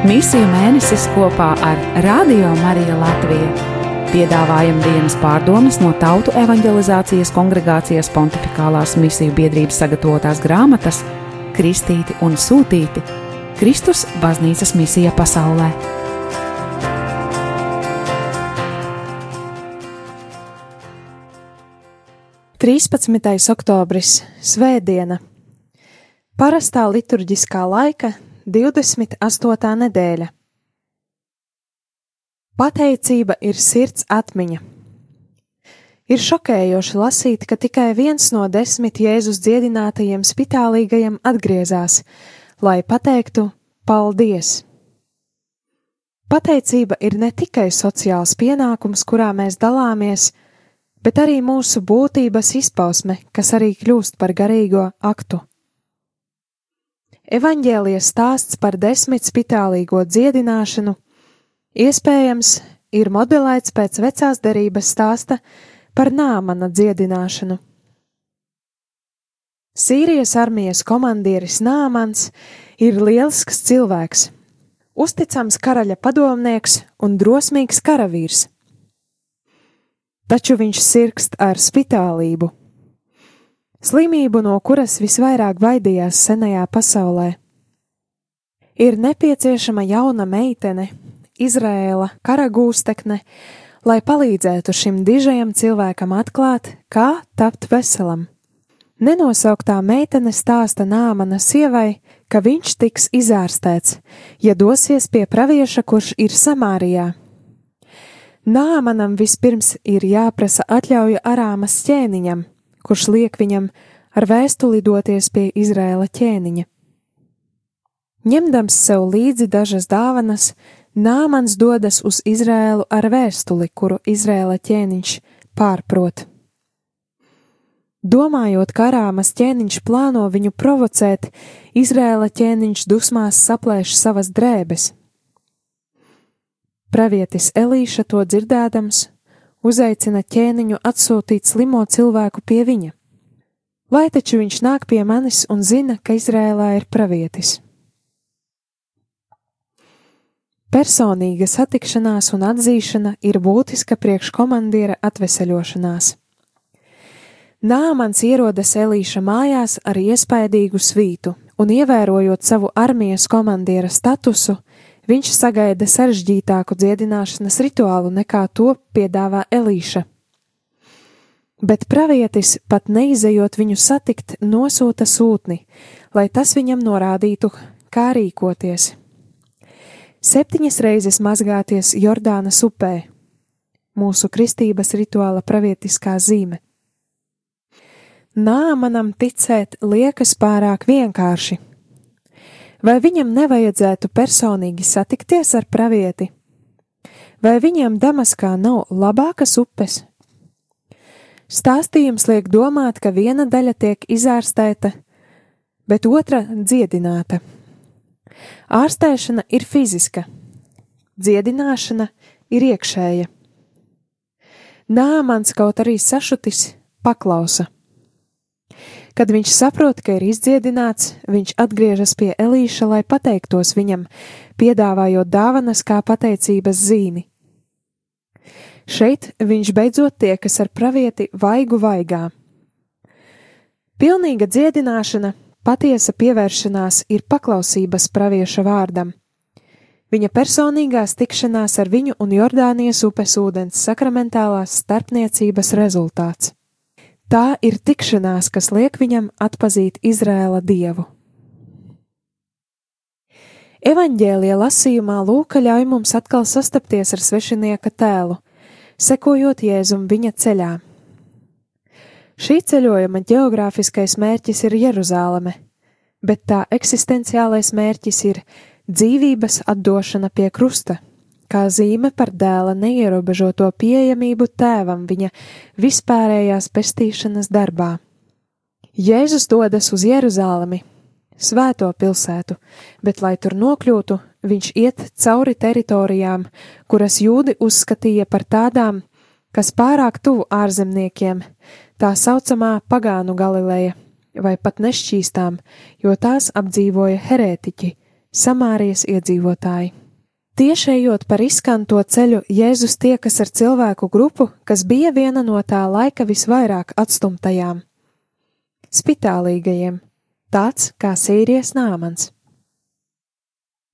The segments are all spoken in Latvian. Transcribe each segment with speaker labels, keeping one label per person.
Speaker 1: Misiju mēnesis kopā ar Radio Mariju Latviju. Piedāvājam dienas pārdomas no Tautu evanģelizācijas kongregācijas pontificālās misiju biedrības sagatavotās grāmatas Kristīti un Sūtīti - Kristus baznīcas misija pasaulē.
Speaker 2: Trīspadsmitais oktobris - Svētdiena. Parastā liturģiskā laika 28. nedēļa. Pateicība ir sirds atmiņa. Ir šokējoši lasīt, ka tikai viens no desmit Jēzus dziedinātajiem spitālīgajiem atgriezās, lai pateiktu paldies. Pateicība ir ne tikai sociāls pienākums, kurā mēs dalāmies, bet arī mūsu būtības izpausme, kas arī kļūst par garīgo aktu. Evanģēlijas stāsts par desmit spitālīgo dziedināšanu iespējams ir modelēts pēc vecās derības stāsta par nāmana dziedināšanu. Sīrijas armijas komandieris Nāmans ir lielisks cilvēks, uzticams karaļa padomnieks un drosmīgs karavīrs. Taču viņš sirgst ar spitālību slimību, no kuras visvairāk baidījās senajā pasaulē. Ir nepieciešama jauna meitene, Izrēla karagūstekne, lai palīdzētu šim dižajam cilvēkam atklāt, kā tapt veselam. Nenosauktā meitene stāsta Nāmana sievai, ka viņš tiks izārstēts, ja dosies pie pravieša, kurš ir Samārijā. Nāmanam vispirms ir jāprasa atļauja Arāmas ķēniņam, kurš liek viņam ar vēstuli doties pie Izraēla ķēniņa. Ņemdams sev līdzi dažas dāvanas, Nāmans dodas uz Izraēlu ar vēstuli, kuru Izraēla ķēniņš pārprot. Domājot, ka Arāmas ķēniņš plāno viņu provocēt, Izraēla ķēniņš dusmās saplēš savas drēbes. Pravietis Elīša to dzirdēdams, uzaicina ķēniņu atsūtīt slimo cilvēku pie viņa. Lai taču viņš nāk pie manis un zina, ka Izrēlā ir pravietis. Personīga satikšanās un atzīšana ir būtiska priekškomandiera atveseļošanās. Nāmans ierodas Elīša mājās ar iespaidīgu svītu, un ievērojot savu armijas komandiera statusu, viņš sagaida sarežģītāku dziedināšanas rituālu nekā to piedāvā Elīša. Bet pravietis, pat neizejot viņu satikt, nosūta sūtni, lai tas viņam norādītu, kā rīkoties. Septiņas reizes mazgāties Jordānas upē, mūsu kristības rituāla pravietiskā zīme. Nāmanam ticēt liekas pārāk vienkārši Vai viņam nevajadzētu personīgi satikties ar pravieti? Vai viņam Damaskā nav labākas upes? Stāstījums liek domāt, ka viena daļa tiek izārstēta, bet otra dziedināta. Ārstēšana ir fiziska, dziedināšana ir iekšēja. Nāmans kaut arī sašutis, paklausa. Kad viņš saprot, ka ir izdziedināts, viņš atgriežas pie Elīša, lai pateiktos viņam, piedāvājot dāvanas kā pateicības zīmi. Šeit viņš beidzot tiekas ar pravieti vaigu vaigā. Pilnīga dziedināšana, patiesa pievēršanās ir paklausības pravieša vārdam. Viņa personīgās tikšanās ar viņu un Jordānijas upes ūdens sakramentālās starpniecības rezultāts. Tā ir tikšanās, kas liek viņam atpazīt Izrēla dievu. Evanģēlija lasījumā Lūka ļauj mums atkal sastapties ar svešinieka tēlu, sekojot Jēzum viņa ceļā. Šī ceļojuma geogrāfiskais mērķis ir Jeruzāleme, bet tā eksistenciālais mērķis ir dzīvības atdošana pie krusta kā zīme par dēla neierobežoto pieejamību tēvam viņa vispārējās pestīšanas darbā. Jēzus dodas uz Jeruzālemi, svēto pilsētu, bet, lai tur nokļūtu, viņš iet cauri teritorijām, kuras jūdi uzskatīja par tādām, kas pārāk tuvu ārzemniekiem, tā saucamā pagānu Galileja, vai pat nešķīstām, jo tās apdzīvoja herētiķi, Samārijas iedzīvotāji. Tieši ejot par izskanto ceļu, Jēzus tiekas ar cilvēku grupu, kas bija viena no tā laika visvairāk atstumtajām - spitālīgajiem, tāds kā sīries nāmans.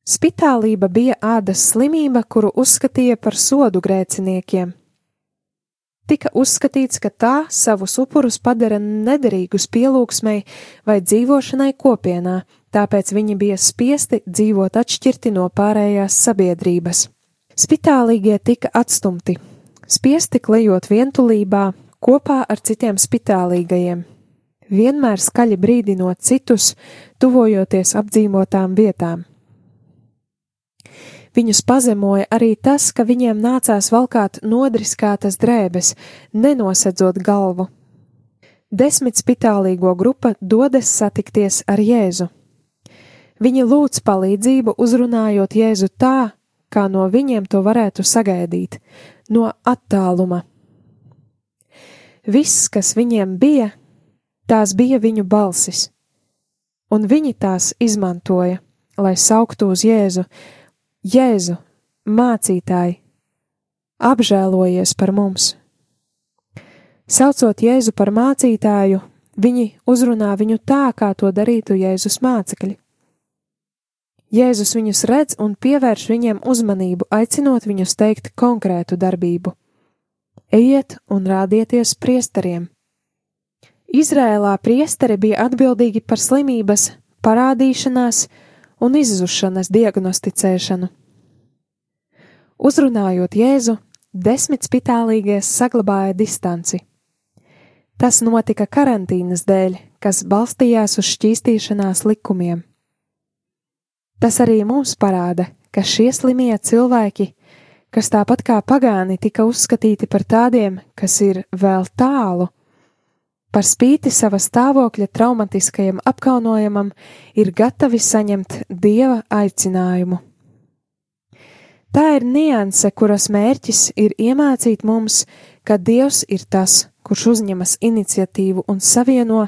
Speaker 2: Spitālība bija ādas slimība, kuru uzskatīja par sodu grēciniekiem. Tika uzskatīts, ka tā savus upurus padara nederīgus pielūgsmei vai dzīvošanai kopienā, tāpēc viņi bija spiesti dzīvot atšķirti no pārējās sabiedrības. Spitālīgie tika atstumti, spiesti klejot vientulībā kopā ar citiem spitālīgajiem, vienmēr skaļi brīdinot citus, tuvojoties apdzīvotām vietām. Viņus pazemoja arī tas, ka viņiem nācās valkāt nodriskātas drēbes, nenosedzot galvu. Desmit spitālīgo grupa dodas satikties ar Jēzu. Viņi lūdz palīdzību, uzrunājot Jēzu tā, kā no viņiem to varētu sagaidīt, no attāluma. Viss, kas viņiem bija, tās bija viņu balsis, un viņi tās izmantoja, lai sauktu uz Jēzu, Jēzu, mācītāji, apžēlojies par mums! Saucot Jēzu par mācītāju, viņi uzrunā viņu tā, kā to darītu Jēzus mācekļi. Jēzus viņus redz un pievērš viņiem uzmanību, aicinot viņus teikt konkrētu darbību. Ejiet un rādieties priesteriem! Izrēlā priesteri bija atbildīgi par slimības, parādīšanās, un izzušanas diagnosticēšanu. Uzrunājot Jēzu, desmit spitālīgie saglabāja distanci. Tas notika karantīnas dēļ, kas balstījās uz šķīstīšanās likumiem. Tas arī mums parāda, ka šie slimie cilvēki, kas tāpat kā pagāni tika uzskatīti par tādiem, kas ir vēl tālu, par spīti sava stāvokļa traumatiskajam apkaunojumam, ir gatavi saņemt dieva aicinājumu. Tā ir nianse, kuras mērķis ir iemācīt mums, ka Dievs ir tas, kurš uzņemas iniciatīvu un savieno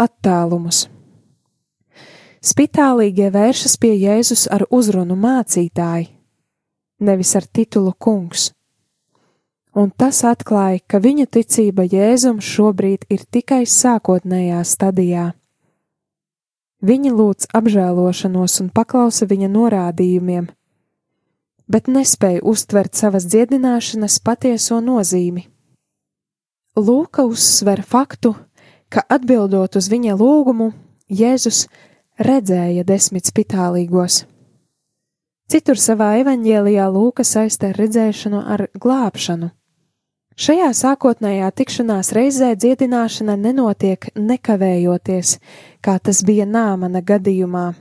Speaker 2: attālumus. Spitālīgie vēršas pie Jēzus ar uzrunu mācītāji, nevis ar titulu kungs un tas atklāja, ka viņa ticība Jēzum šobrīd ir tikai sākotnējā stadijā. Viņa lūdz apžēlošanos un paklausa viņa norādījumiem, bet nespēja uztvert savas dziedināšanas patieso nozīmi. Lūka uzsver faktu, ka atbildot uz viņa lūgumu, Jēzus redzēja desmit spitālīgos. Citur savā evaņģēlijā Lūka saista redzēšanu ar glābšanu. Šajā sākotnējā tikšanās reizē dziedināšana nenotiek nekavējoties, kā tas bija Nāmana gadījumā.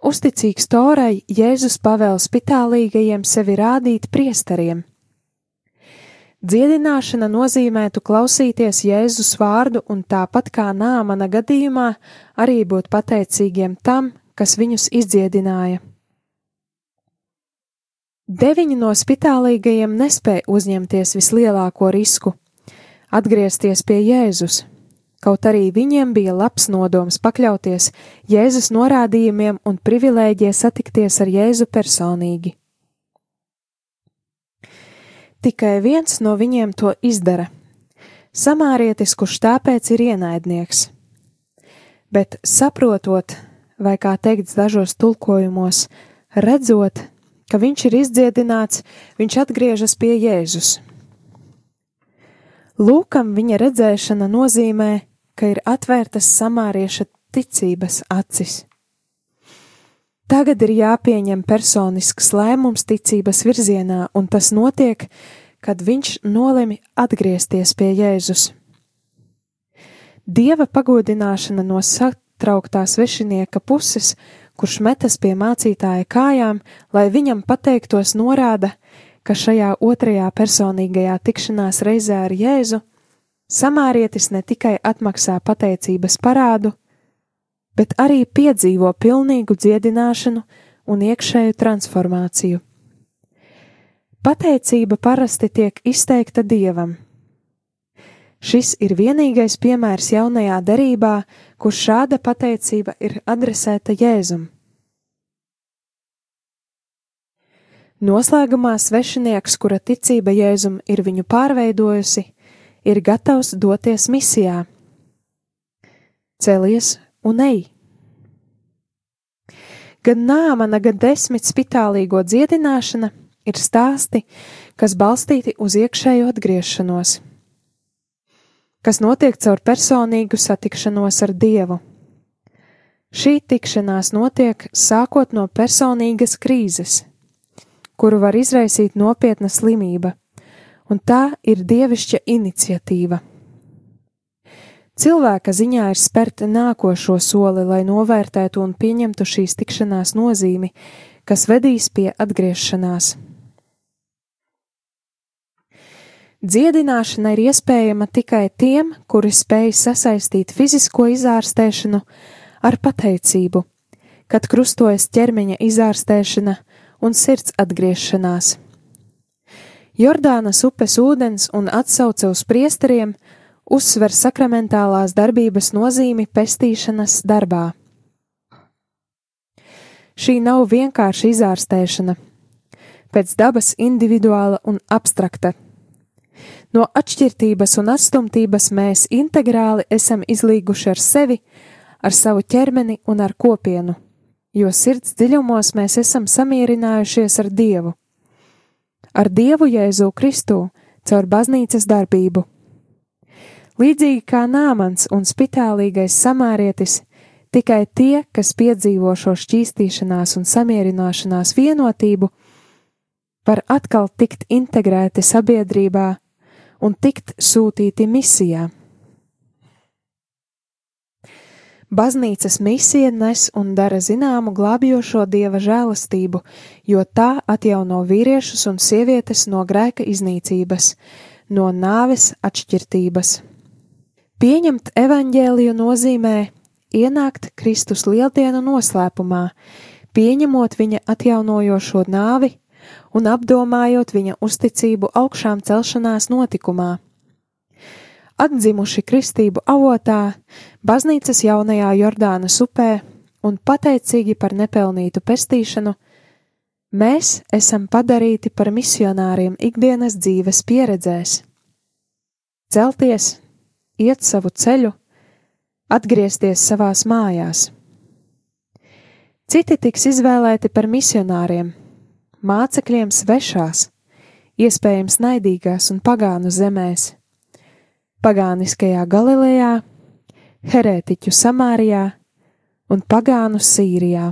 Speaker 2: Uzticīgs Torai Jēzus pavēl spitālīgajiem sevi rādīt priesteriem. Dziedināšana nozīmētu klausīties Jēzus vārdu un tāpat kā Nāmana gadījumā arī būt pateicīgiem tam, kas viņus izdziedināja. Deviņi no spitālīgajiem nespēja uzņemties vislielāko risku - atgriezties pie Jēzus, kaut arī viņiem bija labs nodoms pakļauties Jēzus norādījumiem un privilēģija satikties ar Jēzu personīgi. Tikai viens no viņiem to izdara - samārietis, kurš tāpēc ir ienaidnieks. Bet saprotot, vai kā teikts dažos tulkojumos, redzot, ka viņš ir izdziedināts, viņš atgriežas pie Jēzus. Lūkam viņa redzēšana nozīmē, ka ir atvērtas samārieša ticības acis. Tagad ir jāpieņem personisks lēmums ticības virzienā, un tas notiek, kad viņš nolemi atgriezties pie Jēzus. Dieva pagodināšana no satrauktā svešinieka puses kurš metas pie mācītāja kājām, lai viņam pateiktos, norāda, ka šajā otrajā personīgajā tikšanās reizē ar Jēzu samārietis ne tikai atmaksā pateicības parādu, bet arī piedzīvo pilnīgu dziedināšanu un iekšēju transformāciju. Pateicība parasti tiek izteikta Dievam. Šis ir vienīgais piemērs jaunajā derībā, kur šāda pateicība ir adresēta Jēzum. Noslēgumā svešinieks, kura ticība Jēzum ir viņu pārveidojusi, ir gatavs doties misijā. Celies un ej! Gan nāmana, gan desmit spitālīgo dziedināšana ir stāsti, kas balstīti uz iekšējo atgriešanos, kas notiek caur personīgu satikšanos ar Dievu. Šī tikšanās notiek sākot no personīgas krīzes, kuru var izraisīt nopietna slimība, un tā ir dievišķa iniciatīva. Cilvēka ziņā ir spērt nākošo soli, lai novērtētu un pieņemtu šīs tikšanās nozīmi, kas vedīs pie atgriešanās. Dziedināšana ir iespējama tikai tiem, kuri spēj sasaistīt fizisko izārstēšanu ar pateicību, kad krustojas ķermeņa izārstēšana un sirds atgriešanās. Jordānas upes ūdens un atsauce uz priesteriem uzsver sakramentālās darbības nozīmi pestīšanas darbā. Šī nav vienkārši izārstēšana, pēc dabas individuāla un abstrakta. No atšķirtības un atstumtības mēs integrāli esam izlīguši ar sevi, ar savu ķermeni un ar kopienu, jo sirds dziļumos mēs esam samierinājušies ar Dievu ar Dievu Jēzu Kristu caur baznīcas darbību. Līdzīgi kā nāmans un spitālīgais samārietis, tikai tie, kas piedzīvo šo šķīstīšanās un samierināšanās vienotību, var atkal tikt integrēti sabiedrībā un tikt sūtīti misijā. Baznīcas misija nes un dara zināmu glābjošo dieva žēlastību, jo tā atjauno vīriešus un sievietes no grēka iznīcības, no nāves atšķirtības. Pieņemt evaņģēliju nozīmē ienākt Kristus lieldienu noslēpumā, pieņemot viņa atjaunojošo nāvi un apdomājot viņa uzticību augšām celšanās notikumā atdzimuši kristību avotā, baznīcas jaunajā Jordānas upē un pateicīgi par nepelnītu pestīšanu, mēs esam padarīti par misionāriem ikdienas dzīves pieredzēs. Celties, iet savu ceļu, atgriezties savās mājās. Citi tiks izvēlēti par misionāriem, mācekļiem svešās, iespējams naidīgās un pagānu zemēs pagāniskajā Galilejā, herētiķu Samārijā un pagānu Sīrijā.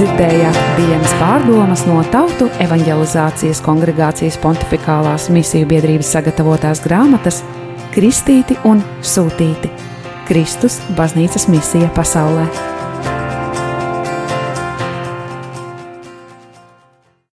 Speaker 1: Dzirdējāt dienas pārdomas no Tautu evanģelizācijas kongregācijas pontificālās misiju biedrības sagatavotās grāmatas Kristīti un Sūtīti - Kristus baznīcas misija pasaulē.